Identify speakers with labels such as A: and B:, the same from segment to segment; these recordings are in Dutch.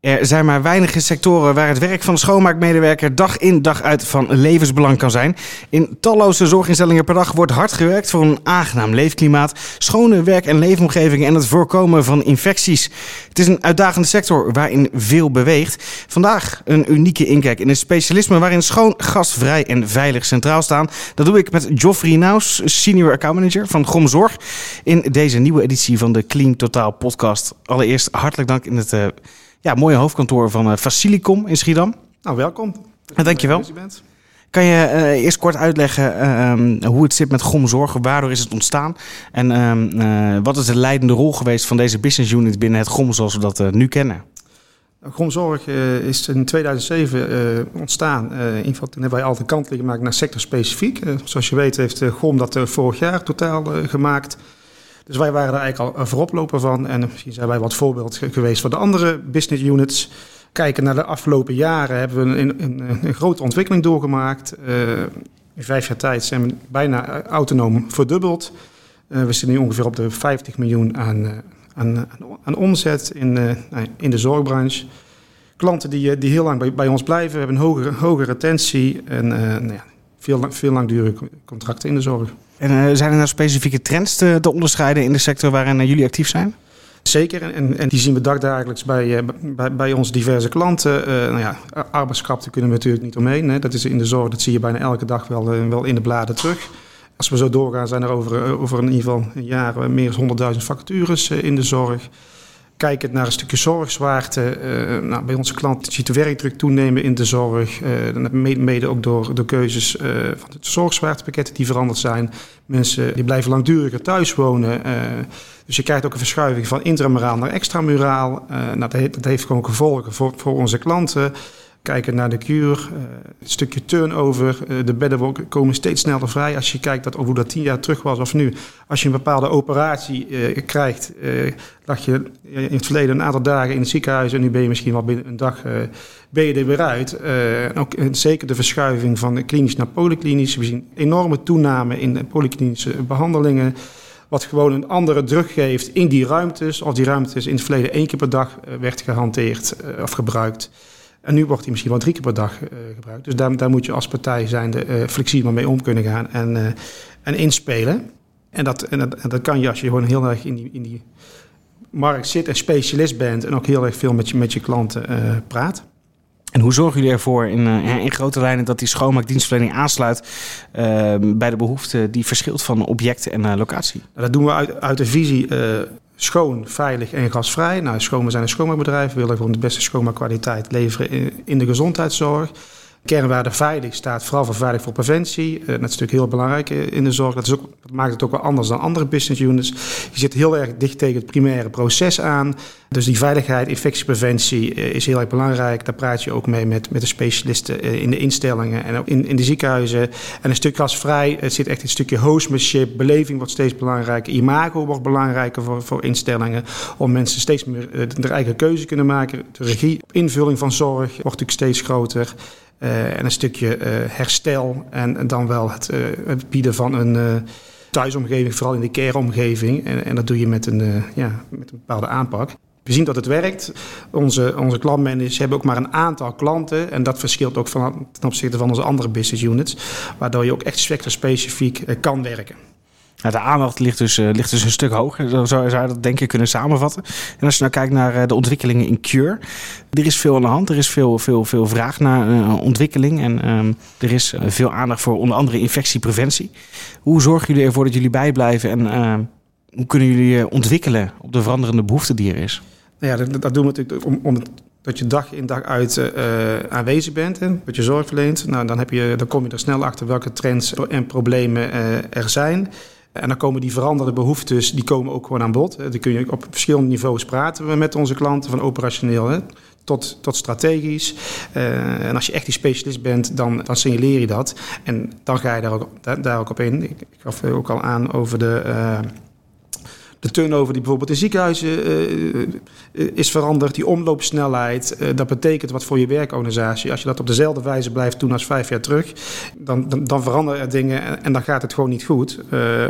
A: Er zijn maar weinige sectoren waar het werk van de schoonmaakmedewerker dag in dag uit van levensbelang kan zijn. In talloze zorginstellingen per dag wordt hard gewerkt voor een aangenaam leefklimaat, schone werk- en leefomgeving en het voorkomen van infecties. Het is een uitdagende sector waarin veel beweegt. Vandaag een unieke inkijk in een specialisme waarin schoon, gastvrij en veilig centraal staan. Dat doe ik met Joffrey Naus, senior account manager van Gomzorg, in deze nieuwe editie van de Clean Totaal podcast. Allereerst hartelijk dank in het... Uh, ja, mooie hoofdkantoor van uh, Facilicom in Schiedam.
B: Nou, welkom.
A: Uh, dankjewel. Kan je uh, eerst kort uitleggen um, hoe het zit met GOMZorg? Waardoor is het ontstaan? En um, wat is de leidende rol geweest van deze business unit binnen het GOM zoals we dat nu kennen?
B: Gromzorg uh, is in 2007 uh, ontstaan. In toen hebben wij altijd kant gemaakt naar sectorspecifiek. zoals je weet heeft GOM dat vorig jaar totaal gemaakt. Dus wij waren er eigenlijk al vooroploper van. En misschien zijn wij wat voorbeeld geweest voor de andere business units. Kijken naar de afgelopen jaren hebben we een, een, een grote ontwikkeling doorgemaakt. Uh, in vijf jaar tijd zijn we bijna autonoom verdubbeld. Uh, we zitten nu ongeveer op de 50 miljoen aan, aan, omzet in, nou, in de zorgbranche. Klanten die, die heel lang bij, bij ons blijven, hebben een hogere, hogere retentie en nou ja, veel, veel langdurige contracten in de zorg.
A: En uh, zijn er nou specifieke trends te, onderscheiden in de sector waarin uh, jullie actief zijn?
B: Zeker, en, en die zien we dagdagelijks bij, uh, bij, bij onze diverse klanten. nou ja, arbeidskrapte kunnen we natuurlijk niet omheen. Hè. Dat is in de zorg, dat zie je bijna elke dag wel, wel in de bladen terug. Als we zo doorgaan, zijn er over, over in ieder geval een jaar meer dan 100.000 vacatures in de zorg kijkend naar een stukje zorgzwaarte. Uh, nou, bij onze klanten ziet de werkdruk toenemen in de zorg. Uh, mede ook door de keuzes uh, van het zorgzwaartepakketten die veranderd zijn. Mensen die blijven langduriger thuis wonen. dus je krijgt ook een verschuiving van intramuraal naar extramuraal. nou, dat, dat heeft gewoon gevolgen voor, voor onze klanten kijken naar de kuur, uh, het stukje turnover. Uh, de bedden komen steeds sneller vrij. Als je kijkt dat, of dat tien jaar terug was of nu. Als je een bepaalde operatie uh, krijgt, lag je in het verleden een aantal dagen in het ziekenhuis en nu ben je misschien wel binnen een dag ben je er weer uit. en ook zeker de verschuiving van klinisch naar polyklinisch. We zien enorme toename in polyklinische behandelingen. Wat gewoon een andere druk geeft in die ruimtes. Of die ruimtes in het verleden één keer per dag werd gehanteerd of gebruikt. En nu wordt hij misschien wel drie keer per dag uh, gebruikt. Dus daar, daar, moet je als partij zijn uh, flexibel mee om kunnen gaan en, uh, en inspelen. En dat, en, dat, en dat kan je als je gewoon heel erg in die, in die markt zit en specialist bent en ook heel erg veel met je, met je klanten praat.
A: En hoe zorgen jullie ervoor in, in grote lijnen dat die schoonmaakdienstverlening aansluit bij de behoefte die verschilt van object en locatie?
B: Nou, dat doen we uit, uit de visie schoon, veilig en gasvrij. Nou, schoon, zijn een schoonmaakbedrijf. We willen gewoon de beste schoonmaakkwaliteit leveren in, de gezondheidszorg. Kernwaarde veilig staat vooral voor veilig voor preventie. Uh, dat is natuurlijk heel belangrijk in de zorg. Dat, is ook, dat maakt het ook wel anders dan andere business units. Je zit heel erg dicht tegen het primaire proces aan. Dus die veiligheid, infectiepreventie uh, is heel erg belangrijk. Daar praat je ook mee met, met de specialisten in de instellingen en in, in de ziekenhuizen. En een stuk gasvrij, het zit echt een stukje hostmanship. Beleving wordt steeds belangrijker. Imago wordt belangrijker voor, voor instellingen. Om mensen steeds meer uh, eigen keuze kunnen maken. De regie, invulling van zorg wordt natuurlijk steeds groter. Uh, en een stukje uh, herstel en, dan wel het, het bieden van een thuisomgeving, vooral in de care-omgeving. En, en, dat doe je met een, ja, met een bepaalde aanpak. We zien dat het werkt. Onze, onze klantmanagers hebben ook maar een aantal klanten. En dat verschilt ook van, ten opzichte van onze andere business units. Waardoor je ook echt sectorspecifiek kan werken.
A: Nou, de aandacht ligt dus, uh, ligt dus een stuk hoger. Zo zou je dat denk ik kunnen samenvatten. En als je nou kijkt naar uh, de ontwikkelingen in Cure. Er is veel aan de hand. Er is veel, veel, veel vraag naar uh, ontwikkeling. En um, er is veel aandacht voor onder andere infectiepreventie. Hoe zorgen jullie ervoor dat jullie bijblijven? En ehm, hoe kunnen jullie ontwikkelen op de veranderende behoefte die er is?
B: Nou ja, dat, dat doen we natuurlijk om, om dat je dag in dag uit uh, aanwezig bent en dat je zorg verleent. Nou, dan, heb je, dan kom je er snel achter welke trends en problemen er zijn. En dan komen die veranderde behoeftes, die komen ook gewoon aan bod. Die kun je op verschillende niveaus praten met onze klanten, van operationeel hè, tot, tot strategisch. Uh, en als je echt die specialist bent, dan, dan signaleer je dat. En dan ga je daar ook, daar, ook op in. Ik, gaf ook al aan over de... Uh, de turnover die bijvoorbeeld in ziekenhuizen uh, is veranderd, die omloopsnelheid. Uh, dat betekent wat voor je werkorganisatie. Als je dat op dezelfde wijze blijft doen als vijf jaar terug, dan, dan, dan veranderen er dingen en, en, dan gaat het gewoon niet goed.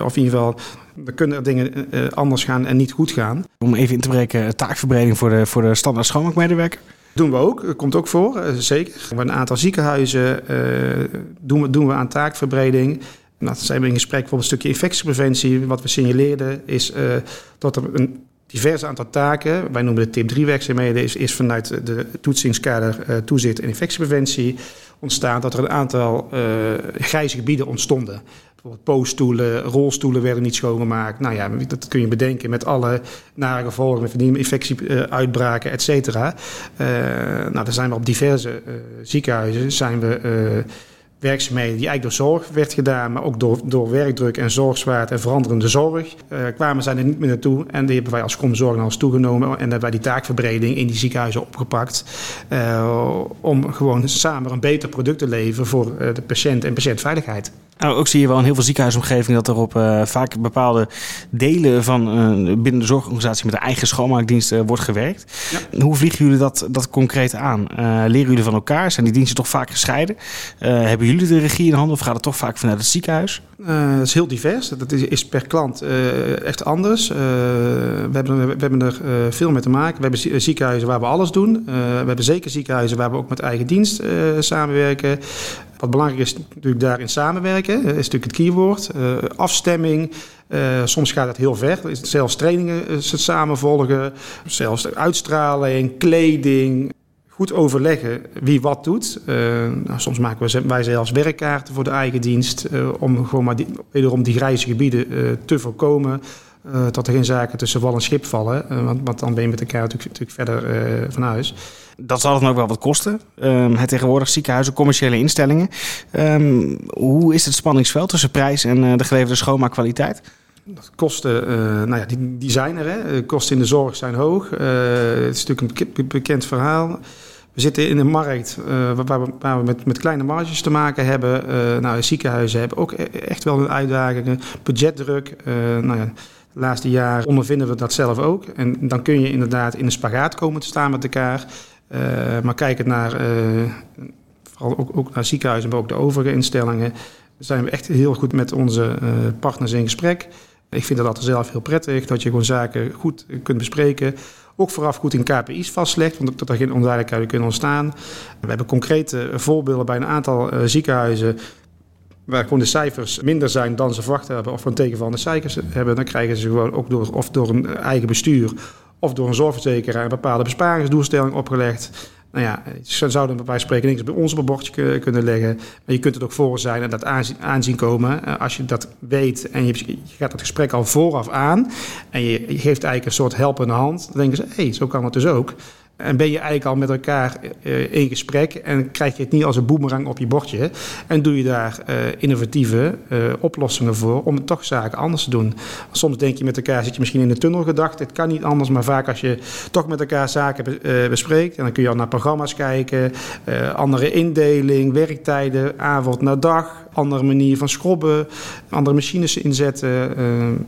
B: of in ieder geval, dan kunnen er dingen anders gaan en niet goed gaan.
A: Om even in te breken, taakverbreding voor de, voor de standaard schoonmaakmedewerker.
B: Doen we ook, dat komt ook voor, zeker. Bij een aantal ziekenhuizen doen, we, doen we aan taakverbreding. Nou, zijn we in gesprek voor een stukje infectiepreventie. Wat we signaleerden is dat er een diverse aantal taken, wij noemen de tip 3 werkzaamheden, is, is vanuit de toetsingskader uh, toezicht en infectiepreventie ontstaan dat er een aantal uh, grijze gebieden ontstonden. Bijvoorbeeld poosstoelen, rolstoelen werden niet schoongemaakt. Nou ja, dat kun je bedenken met alle nare gevolgen, met infectieuitbraken, et cetera. Nou, daar zijn we op diverse ziekenhuizen zijn we werkzaamheden die eigenlijk door zorg werd gedaan, maar ook door, door werkdruk en zorgzwaard en veranderende zorg, uh, kwamen zij er niet meer naartoe. En die hebben wij als Comzorg naar ons toegenomen en hebben wij die taakverbreding in die ziekenhuizen opgepakt. Uh, om gewoon samen een beter product te leveren voor uh, de patiënt en patiëntveiligheid.
A: Nou, ook zie je wel in heel veel ziekenhuisomgevingen dat er op uh, vaak bepaalde delen van uh, binnen de zorgorganisatie met de eigen schoonmaakdienst uh, wordt gewerkt. Ja. Hoe vliegen jullie dat, dat concreet aan? leren jullie van elkaar? Zijn die diensten toch vaak gescheiden? hebben jullie de regie in handen of gaat het toch vaak vanuit het ziekenhuis?
B: het is heel divers. Dat is, is per klant echt anders. we, hebben, we hebben er veel mee te maken. We hebben ziekenhuizen waar we alles doen. we hebben zeker ziekenhuizen waar we ook met eigen dienst samenwerken. Wat belangrijk is natuurlijk daarin samenwerken, is natuurlijk het keyword. Uh, afstemming, uh, soms gaat het heel ver. Zelfs trainingen uh, samen volgen, zelfs uitstraling, kleding. Goed overleggen wie wat doet. Nou, soms maken we, wij zelfs werkkaarten voor de eigen dienst om gewoon maar die, wederom die grijze gebieden te voorkomen. Dat er geen zaken tussen wal en schip vallen. Want, want, dan ben je met elkaar natuurlijk, natuurlijk verder van huis
A: dat zal dan ook wel wat kosten. Um, het tegenwoordig ziekenhuizen, commerciële instellingen. Um, hoe is het spanningsveld tussen prijs en de geleverde schoonmaakkwaliteit?
B: Kosten, uh, nou ja, die, die zijn er. Hè. Kosten in de zorg zijn hoog. Uh, het is natuurlijk een bekend verhaal. We zitten in een markt uh, waar, we, waar, we, met, met kleine marges te maken hebben. nou, ziekenhuizen hebben ook e-, echt wel een uitdagingen. Budgetdruk. nou ja, de laatste jaren ondervinden we dat zelf ook. En dan kun je inderdaad in een spagaat komen te staan met elkaar. Uh, maar kijkend naar, uh, vooral ook, ook, naar ziekenhuizen, maar ook de overige instellingen, zijn we echt heel goed met onze uh, partners in gesprek. Ik vind dat altijd zelf heel prettig, dat je gewoon zaken goed kunt bespreken. Ook vooraf goed in KPI's vastlegt, want dat er geen onduidelijkheden kunnen ontstaan. We hebben concrete voorbeelden bij een aantal ziekenhuizen waar gewoon de cijfers minder zijn dan ze verwacht hebben, of een tegenvallende cijfers hebben, dan krijgen ze gewoon ook door, of door een eigen bestuur of door een zorgverzekeraar een bepaalde besparingsdoelstelling opgelegd. Nou ja, ze zouden bij wijze spreken niks bij ons op een bordje kunnen leggen. Maar je kunt het ook voor zijn en dat aanzien, komen. Eh, als je dat weet en je, gaat het gesprek al vooraf aan... en je, je geeft eigenlijk een soort helpende hand... dan denken ze, hé, hey, zo kan het dus ook. En ben je eigenlijk al met elkaar uh, in gesprek en krijg je het niet als een boemerang op je bordje. En doe je daar uh, innovatieve uh, oplossingen voor om toch zaken anders te doen. Soms denk je met elkaar, zit je misschien in de tunnel gedacht, het kan niet anders. Maar vaak als je toch met elkaar zaken be, bespreekt, en dan kun je al naar programma's kijken, andere indeling, werktijden, avond naar dag, andere manier van schrobben, andere machines inzetten.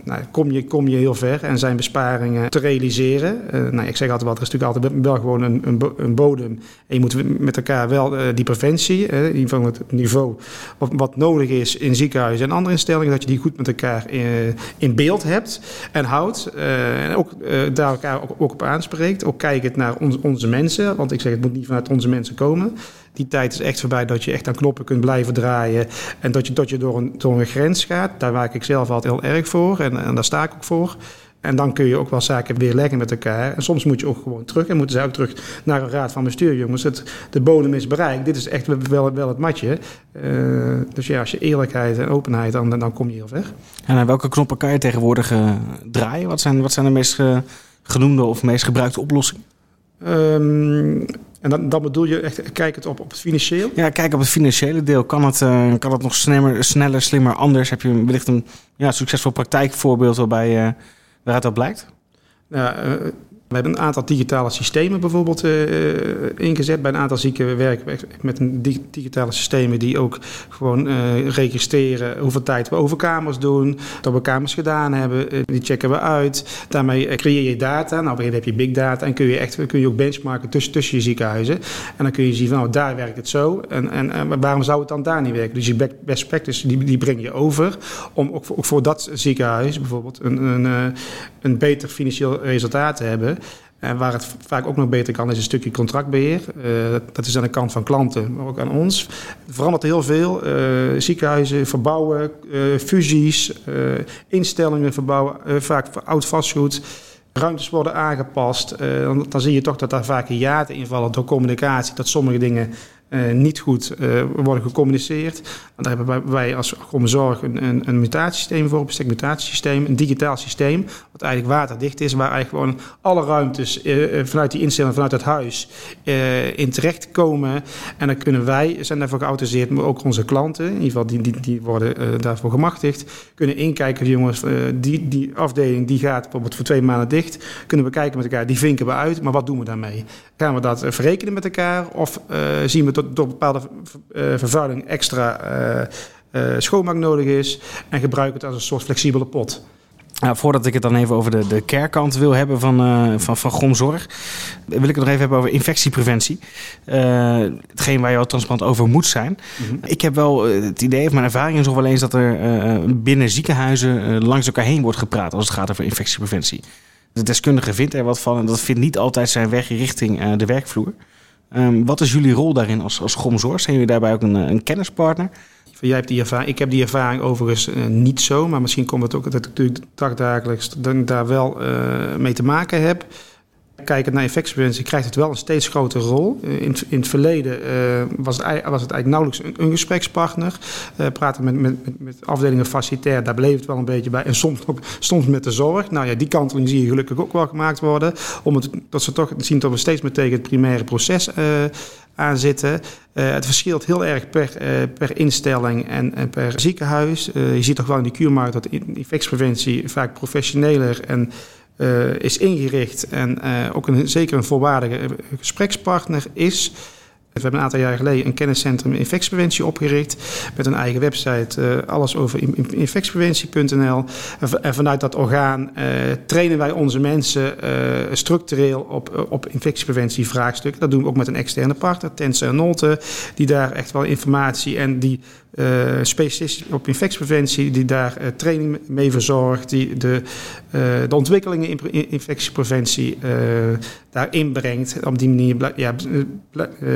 B: nou, kom, je, kom je heel ver en zijn besparingen te realiseren. nou, ik zeg altijd wel, er is natuurlijk altijd wel gewoon een, een, een, bodem. En je moet met elkaar wel uh, die preventie, uh, die van het niveau wat, wat, nodig is in ziekenhuizen en andere instellingen, dat je die goed met elkaar in, eh, in beeld hebt en houdt. en ook daar elkaar ook, op aanspreekt. Ook kijkend naar onze mensen, want ik zeg het moet niet vanuit onze mensen komen. Die tijd is echt voorbij dat je echt aan knoppen kunt blijven draaien. En dat je, dat je door, een, door een grens gaat. Daar waak ik zelf altijd heel erg voor. En, en daar sta ik ook voor. En dan kun je ook wel zaken weerleggen met elkaar. En soms moet je ook gewoon terug. En moeten ze ook terug naar een raad van bestuur. Jongens, het, de bodem is bereikt. Dit is echt wel, wel het matje. Uh, dus ja, als je eerlijkheid en openheid, dan, dan kom je heel ver.
A: En aan welke knoppen kan je tegenwoordig uh, draaien? Wat zijn, wat zijn de meest uh, genoemde of meest gebruikte oplossingen?
B: Um, en dan, dan, bedoel je echt, kijk het op, op het financieel?
A: Ja, kijk op het financiële deel. Kan het, uh, kan het nog sneller, sneller, slimmer, anders? Heb je wellicht een ja, succesvol praktijkvoorbeeld waarbij... Uh, waaruit dat blijkt?
B: Nou, uh, we hebben een aantal digitale systemen bijvoorbeeld uh, ingezet bij een aantal zieken werken met digitale systemen die ook gewoon uh, registreren hoeveel tijd we over kamers doen, dat we kamers gedaan hebben, die checken we uit. Daarmee creëer je data. Nou, een heb je big data en kun je echt kun je ook benchmarken tussen, tussen je ziekenhuizen. En dan kun je zien van nou, daar werkt het zo en, en, waarom zou het dan daar niet werken? Dus je best practice die, die breng je over om ook voor, ook voor dat ziekenhuis bijvoorbeeld een, een, een beter financieel resultaat te hebben. En waar het vaak ook nog beter kan, is een stukje contractbeheer. dat is aan de kant van klanten, maar ook aan ons. Er verandert heel veel. ziekenhuizen verbouwen, fusies, instellingen verbouwen, vaak oud vastgoed. Ruimtes worden aangepast. dan, dan, zie je toch dat daar vaak hiaten invallen door communicatie. Dat sommige dingen uh, niet goed uh, worden gecommuniceerd. Want daar hebben wij als Zorg een, een, mutatiesysteem voor, een mutatiesysteem, een digitaal systeem, wat eigenlijk waterdicht is, waar eigenlijk gewoon alle ruimtes uh, vanuit die instelling, vanuit het huis, in terecht komen. En dan kunnen wij, zijn daarvoor geautoriseerd, maar ook onze klanten, in ieder geval die, die, die worden daarvoor gemachtigd, kunnen inkijken, jongens, die, die afdeling die gaat bijvoorbeeld voor twee maanden dicht, kunnen we kijken met elkaar, die vinken we uit, maar wat doen we daarmee? Gaan we dat verrekenen met elkaar of zien we tot door bepaalde eh, vervuiling extra eh, eh, schoonmaak nodig is. En gebruik het als een soort flexibele pot.
A: Nou, voordat ik het dan even over de, de kerkkant wil hebben van, uh, van, van Gromzorg, wil ik het nog even hebben over infectiepreventie. Uh, hetgeen waar je al transparant over moet zijn. Mhm. Ik heb wel het idee, of mijn ervaring is nog wel eens dat er uh, binnen ziekenhuizen langs elkaar heen wordt gepraat als het gaat over infectiepreventie. De deskundige vindt er wat van en dat vindt niet altijd zijn weg richting de werkvloer. Um, wat is jullie rol daarin als, als Gomzorg? Zijn jullie daarbij ook een, eh, een kennispartner?
B: Jij hebt die ervaring, ik heb die ervaring overigens uh, niet zo, maar misschien komt het ook dat ik natuurlijk dagdagelijks daar wel uh, mee te maken heb. Kijkend naar infectiepreventie krijgt het wel een steeds grotere rol. Eh, in, in het verleden uh, was, het, was het eigenlijk nauwelijks een, een gesprekspartner. Uh, praten met, met, met, afdelingen facilitair, daar bleef het wel een beetje bij. En soms ook soms met de zorg. Nou ja, die kanteling zie je gelukkig ook wel gemaakt worden. Om het, dat ze toch zien dat we steeds meer tegen het primaire proces uh, aan zitten. het verschilt heel erg per, per instelling en, en, per ziekenhuis. je ziet toch wel in de kuurmarkt dat infectiepreventie vaak professioneler en uh, is ingericht en uh, ook een, zeker een volwaardige gesprekspartner is. We hebben een aantal jaar geleden een kenniscentrum infectiepreventie opgericht. Met een eigen website, uh, alles over infectiepreventie.nl. En vanuit dat orgaan trainen wij onze mensen structureel op, op infectiepreventievraagstukken. Dat doen we ook met een externe partner, Tense en Nolte. Die daar echt wel informatie en die uh, specialist op infectiepreventie, die daar uh, training mee verzorgt, die de, uh, de ontwikkelingen in infectiepreventie daarin brengt. Op die manier ja,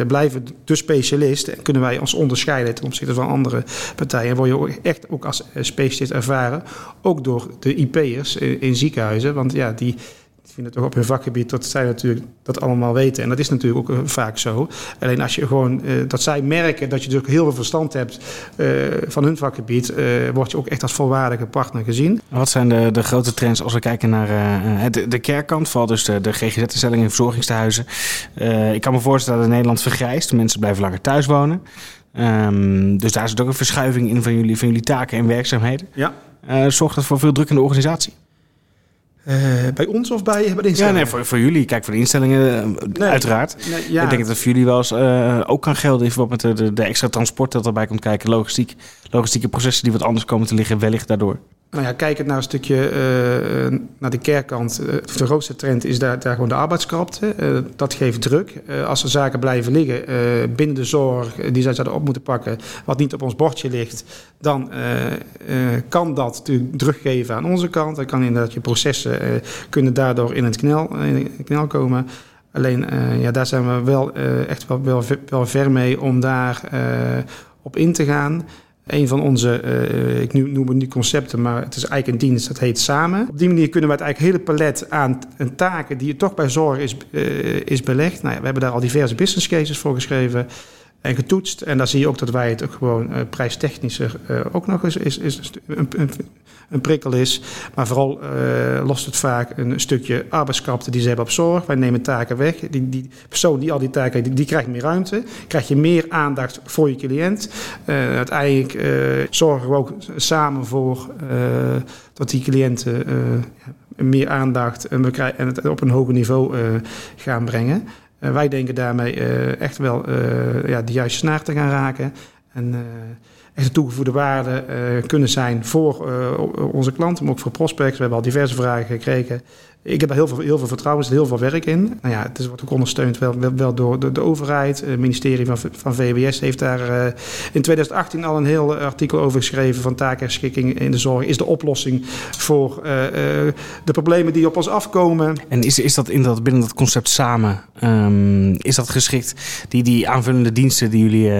B: blijven de specialist en kunnen wij ons onderscheiden ten opzichte van andere partijen. En word je echt ook als specialist ervaren, ook door de IP'ers in, in ziekenhuizen, want ja, die vinden toch op hun vakgebied dat zij natuurlijk dat allemaal weten. En dat is natuurlijk ook eh, vaak zo. Alleen als je gewoon uh, dat zij merken dat je dus heel veel verstand hebt uh, van hun vakgebied, uh, word je ook echt als volwaardige partner gezien.
A: Wat zijn de, de grote trends als we kijken naar de, de kerkkant, vooral dus de, de GGZ-instellingen en verzorgingstehuizen. ik kan me voorstellen dat Nederland vergrijst, mensen blijven langer thuis wonen. Um, dus daar zit ook een verschuiving in van jullie, van jullie taken en werkzaamheden.
B: Ja.
A: zorgt dat voor veel druk in de organisatie?
B: Uh, bij ons of bij, bij de instellingen?
A: Ja, nee, voor, voor jullie. Kijk, voor de instellingen nee, uiteraard. Nee, ja. Ik denk dat het voor jullie wel eens uh, ook kan gelden... in verband met de, de, de, extra transport dat erbij komt kijken. Logistiek, logistieke processen die wat anders komen te liggen, wellicht daardoor.
B: Nou ja, kijkend naar een stukje uh, naar de kerkkant. Uh, de grootste trend is daar, daar gewoon de arbeidskrapte. Uh, dat geeft druk. als er zaken blijven liggen binnen de zorg die zij zouden op moeten pakken, wat niet op ons bordje ligt, dan kan dat natuurlijk druk geven aan onze kant. Dan kan inderdaad je processen kunnen daardoor in het knel, in het knel komen. Alleen ja, daar zijn we wel echt wel, wel, wel ver mee om daar op in te gaan. Een van onze, uh, ik noem het niet concepten, maar het is eigenlijk een dienst, dat heet Samen. Op die manier kunnen we het eigenlijk hele palet aan taken die toch bij zorg is, uh, is belegd. Nou we hebben daar al diverse business cases voor geschreven en getoetst. En daar zie je ook dat wij het ook gewoon uh, prijstechnischer ook nog eens is, is een, een, een prikkel is. Maar vooral uh, lost het vaak een stukje arbeidskrapte die ze hebben op zorg. Wij nemen taken weg. Die, die persoon die al die taken die, die krijgt meer ruimte. Krijg je meer aandacht voor je cliënt. Uiteindelijk zorgen we ook samen voor dat die cliënten meer aandacht en, we krijgen, en het op een hoger niveau gaan brengen. Wij denken daarmee echt wel ja, de juiste snaar te gaan raken. En echt toegevoegde waarde kunnen zijn voor onze klanten, maar ook voor prospects. We hebben al diverse vragen gekregen ik heb daar heel veel, heel veel vertrouwen, er zit heel veel werk in. Nou ja, het wordt ook ondersteund wel, wel, door de, de, overheid. Het ministerie van, van VWS heeft daar uh, in 2018 al een heel artikel over geschreven van taakherschikking in de zorg. Is de oplossing voor uh, uh, de problemen die op ons afkomen.
A: En is, is dat in dat, binnen dat concept samen, um, is dat geschikt, die, die aanvullende diensten die jullie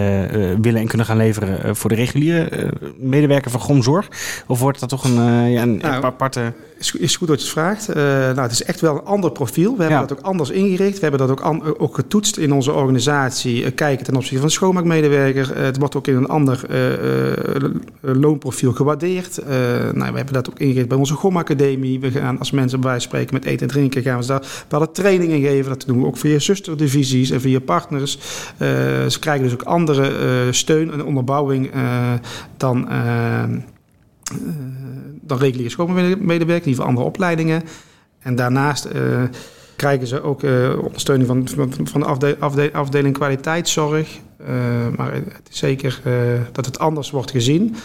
A: willen en kunnen gaan leveren voor de reguliere medewerker van Gomzorg? Of wordt dat toch een, ja, een nou, aparte...
B: Is, is goed dat je het vraagt. Nou, het is echt wel een ander profiel. We hebben dat ook anders ingericht. We hebben dat ook, an, ook getoetst in onze organisatie. Uh, kijken ten opzichte van schoonmaakmedewerker. Uh, het wordt ook in een ander uh, loonprofiel gewaardeerd. nou, we hebben dat ook ingericht bij onze GOM-academie. We gaan als mensen bij spreken met eten en drinken... gaan we daar bepaalde trainingen geven. Dat doen we ook via zusterdivisies en via partners. ze krijgen dus ook andere steun en onderbouwing dan dan reguliere schoonmaakmedewerker, in ieder geval andere opleidingen. En daarnaast uh, krijgen ze ook uh, ondersteuning van, van, van de afdeling, kwaliteitszorg. Uh, maar het is zeker dat het anders wordt gezien.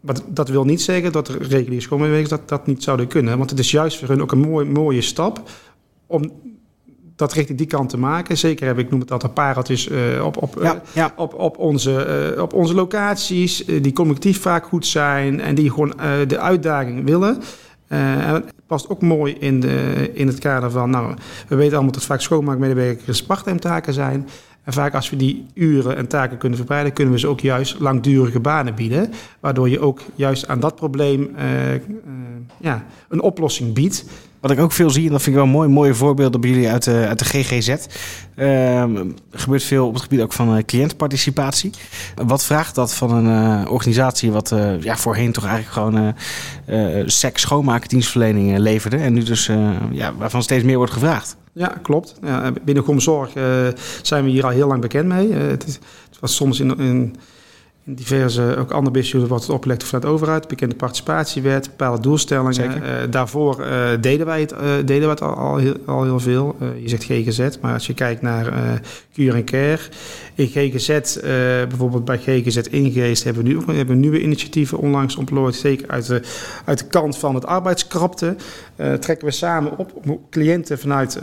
B: Maar dat wil niet zeggen dat de reguliere schoonmaakmedewerkers dat, dat niet zouden kunnen. Want het is juist voor hun ook een mooi, mooie stap om dat richting die kant te maken. Zeker heb ik, noem het altijd, pareltjes uh, op, op, ja, ja. op, op, onze, uh, op onze locaties, uh, die communicatief vaak goed zijn en die gewoon de uitdaging willen. Het past ook mooi in, de, in het kader van, nou, we weten allemaal dat vaak schoonmaakmedewerkers part-time zijn. En vaak als we die uren en taken kunnen verbreiden, kunnen we ze ook juist langdurige banen bieden. Waardoor je ook juist aan dat probleem ja, een oplossing biedt.
A: Wat ik ook veel zie, en dat vind ik wel mooi, mooie voorbeelden bij jullie uit de, uit de GGZ. Uh, ehm, gebeurt veel op het gebied ook van uh, cliëntparticipatie. Wat vraagt dat van een uh, organisatie wat uh, ja, voorheen toch eigenlijk gewoon seks schoonmaakdienstverlening leverde. En nu dus ja, waarvan steeds meer wordt gevraagd.
B: Ja, klopt. Ja, Gomzorg zijn we hier al heel lang bekend mee. het, het was soms in in diverse, ook andere business wordt het opgelegd vanuit de overheid, bekende participatiewet, bepaalde doelstellingen. Uh, daarvoor uh, deden wij het, uh, deden wij het al, al, heel, al heel veel. je zegt GGZ, maar als je kijkt naar Cure en Care. In GGZ, bijvoorbeeld bij GGZ Ingeest, hebben we nu hebben nieuwe initiatieven onlangs ontplooid. Zeker uit de, uit de kant van het arbeidskrapte. trekken we samen op om cliënten vanuit,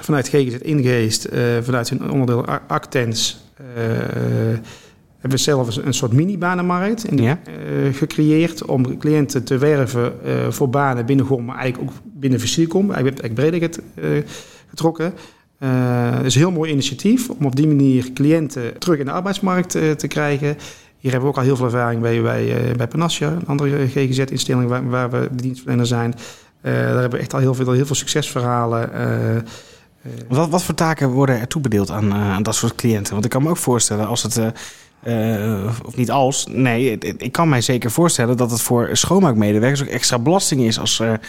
B: vanuit GGZ Ingeest, vanuit hun onderdeel Actens hebben we zelf een soort mini-banenmarkt ja. uh, gecreëerd om cliënten te werven uh, voor banen binnen GOM, maar eigenlijk ook binnen Versiercom. Eigenlijk, eigenlijk breder uh, getrokken. Het is een heel mooi initiatief om op die manier cliënten terug in de arbeidsmarkt te krijgen. Hier hebben we ook al heel veel ervaring bij, bij, bij Panassia, een andere GGZ-instelling waar, waar, we de dienstverlener zijn. daar hebben we echt al heel veel, heel veel succesverhalen.
A: wat, wat voor taken worden er toebedeeld aan, aan dat soort cliënten? Want ik kan me ook voorstellen als het uh, of niet als. Nee, ik kan mij zeker voorstellen dat het voor schoonmaakmedewerkers ook extra belasting is als er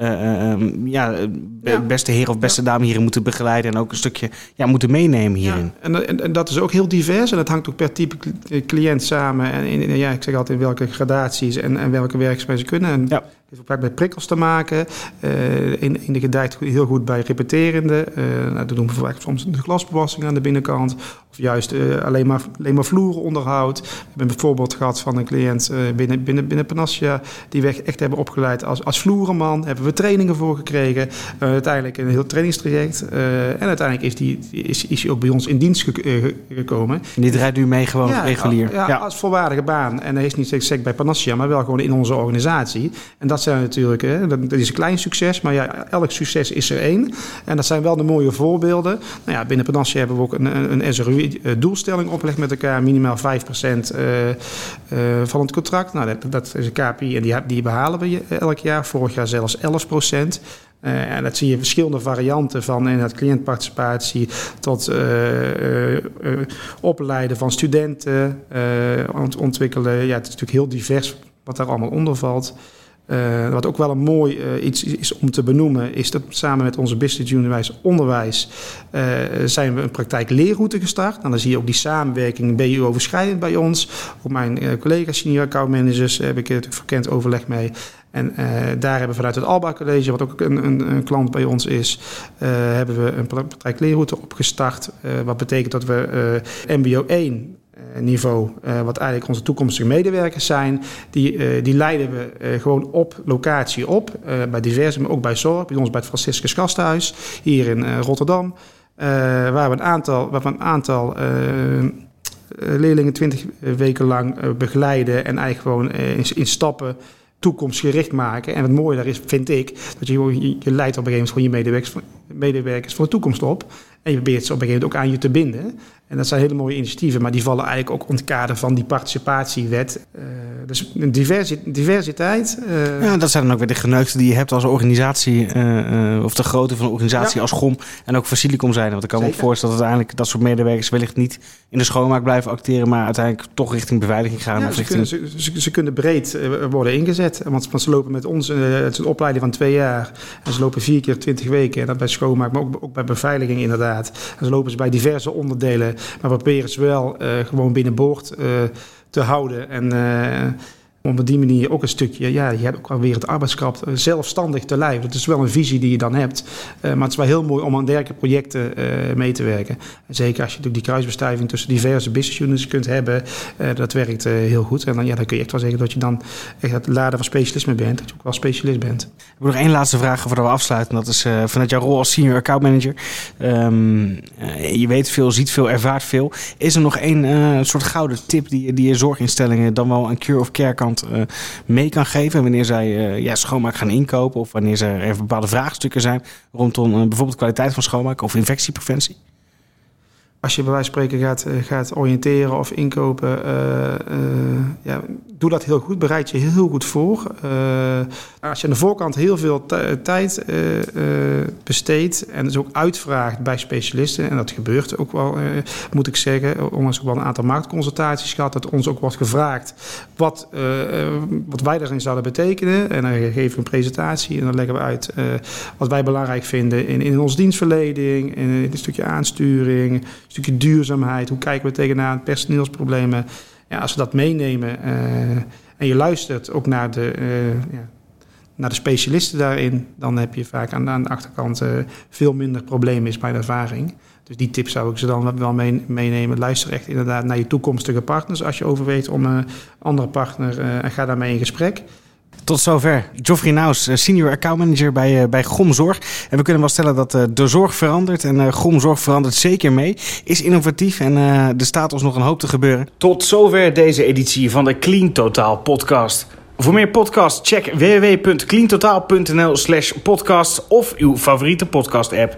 A: uh, um, ja, ja, beste heer of beste dame hierin moeten begeleiden en ook een stukje ja, moeten meenemen hierin.
B: Ja, en, en, en, dat is ook heel divers en dat hangt ook per type cliënt samen. En ja, ik zeg altijd in welke gradaties en, en welke werkzaamheden ze kunnen. En ja heeft ook met prikkels te maken. Uh, in, in de gedijt heel goed bij repeterende. Uh, nou, dat doen we vaak soms de glasbewassing aan de binnenkant. Of juist uh, alleen, maar, alleen maar vloerenonderhoud. We hebben een voorbeeld gehad van een cliënt binnen, binnen, binnen Panassia... die we echt hebben opgeleid als, als vloerenman. Hebben we trainingen voor gekregen. uiteindelijk een heel trainingstraject. en uiteindelijk is hij is, is ook bij ons in dienst gekomen.
A: En die draait nu mee gewoon regulier?
B: Ja, ja, als volwaardige baan. En hij is niet sec bij Panassia, maar wel gewoon in onze organisatie. En dat zijn natuurlijk, hè, dat, is een klein succes, maar ja, elk succes is er één. En dat zijn wel de mooie voorbeelden. Nou ja, binnen Panassia hebben we ook een, een SRU-doelstelling opgelegd met elkaar, minimaal 5% uh, uh, van het contract. Nou, dat, is een KPI en die, die behalen we elk jaar. Vorig jaar zelfs 11%. Uh, en dat zie je verschillende varianten van in het cliëntparticipatie tot opleiden van studenten, ontwikkelen. Ja, het is natuurlijk heel divers wat daar allemaal onder valt. Uh, wat ook wel een mooi uh, iets is om te benoemen, is dat samen met onze Business University Onderwijs uh, zijn we een praktijkleerroute gestart. Nou, dan zie je ook die samenwerking BU-overschrijdend bij ons. Ook mijn collega's, senior account managers, heb ik het verkend overleg mee. En daar hebben we vanuit het Alba College, wat ook een, een, een klant bij ons is, hebben we een praktijkleerroute opgestart. wat betekent dat we MBO 1 niveau, wat eigenlijk onze toekomstige medewerkers zijn, die, die leiden we gewoon op locatie op. bij diverse, maar ook bij zorg, bij ons bij het Franciscus Gasthuis, hier in Rotterdam. waar we een aantal, waar we een aantal leerlingen twintig weken lang begeleiden en eigenlijk gewoon in, stappen toekomstgericht maken. En het mooie daar is, vind ik, dat je, je, je leidt op een gegeven moment gewoon je medewerkers, medewerkers voor de toekomst op. En je probeert ze op een gegeven moment ook aan je te binden. En dat zijn hele mooie initiatieven, maar die vallen eigenlijk ook onder het kader van die participatiewet. Uh, dus een diversiteit.
A: Uh... Ja, dat zijn dan ook weer de geneugten die je hebt als organisatie, uh, of de grootte van de organisatie als GOM en ook Facilicom zijn. Want ik kan me ook voorstellen dat uiteindelijk dat soort medewerkers wellicht niet in de schoonmaak blijven acteren, maar uiteindelijk toch richting beveiliging gaan.
B: Ja,
A: of
B: ze,
A: richting...
B: kunnen, ze, ze, kunnen breed worden ingezet, want, want, ze lopen met ons, het is een opleiding van twee jaar, en ze lopen vier keer twintig weken, en dat bij schoonmaak, maar ook, ook bij beveiliging inderdaad. En ze lopen ze bij diverse onderdelen, maar we proberen ze wel uh, gewoon binnenboord uh, te houden. En uh, om op die manier ook een stukje, ja, je hebt ook alweer het arbeidskracht zelfstandig te lijf. Dat is wel een visie die je dan hebt. maar het is wel heel mooi om aan dergelijke projecten mee te werken. En zeker als je natuurlijk die kruisbestuiving tussen diverse business units kunt hebben, dat werkt heel goed. En dan, ja, dan kun je echt wel zeggen dat je dan echt het laden van specialisme bent, dat je ook wel specialist bent.
A: Ik heb nog één laatste vraag voordat we afsluiten. Dat is vanuit jouw rol als senior account manager. Um, je weet veel, ziet veel, ervaart veel. Is er nog één soort gouden tip die, die je zorginstellingen dan wel een cure of care uh, mee kan geven? Wanneer zij uh, ja, schoonmaak gaan inkopen of wanneer er bepaalde vraagstukken zijn rondom bijvoorbeeld kwaliteit van schoonmaak of infectiepreventie?
B: als je bij wijze van spreken gaat, gaat oriënteren of inkopen, ja, doe dat heel goed. Bereid je heel goed voor. Uh, als je aan de voorkant heel veel tijd besteedt en dus ook uitvraagt bij specialisten, en dat gebeurt ook wel, moet ik zeggen. Ondanks ook wel een aantal marktconsultaties gehad, dat ons ook wordt gevraagd wat, wat wij daarin zouden betekenen. En dan geven we een presentatie en dan leggen we uit wat wij belangrijk vinden in, in onze dienstverlening, in een stukje aansturing stukje duurzaamheid. Hoe kijken we tegenaan personeelsproblemen? Als we dat meenemen uh, en je luistert ook naar de, uh, ja, naar de specialisten daarin, dan heb je vaak aan, de achterkant uh, veel minder problemen is bij de ervaring. Dus die tip zou ik ze dan wel mee, meenemen. Luister echt inderdaad naar je toekomstige partners als je overweegt om een andere partner en ga daarmee in gesprek.
A: Tot zover. Geoffrey Naus, eh, senior account manager bij, uh, bij Gom Zorg. En we kunnen wel stellen dat uh, de zorg verandert. En uh, Gom Zorg verandert zeker mee. Is innovatief en er staat ons nog een hoop te gebeuren. Tot zover deze editie van de Clean Totaal podcast. Voor meer podcasts check www.cleantotaal.nl slash podcast of uw favoriete podcast app.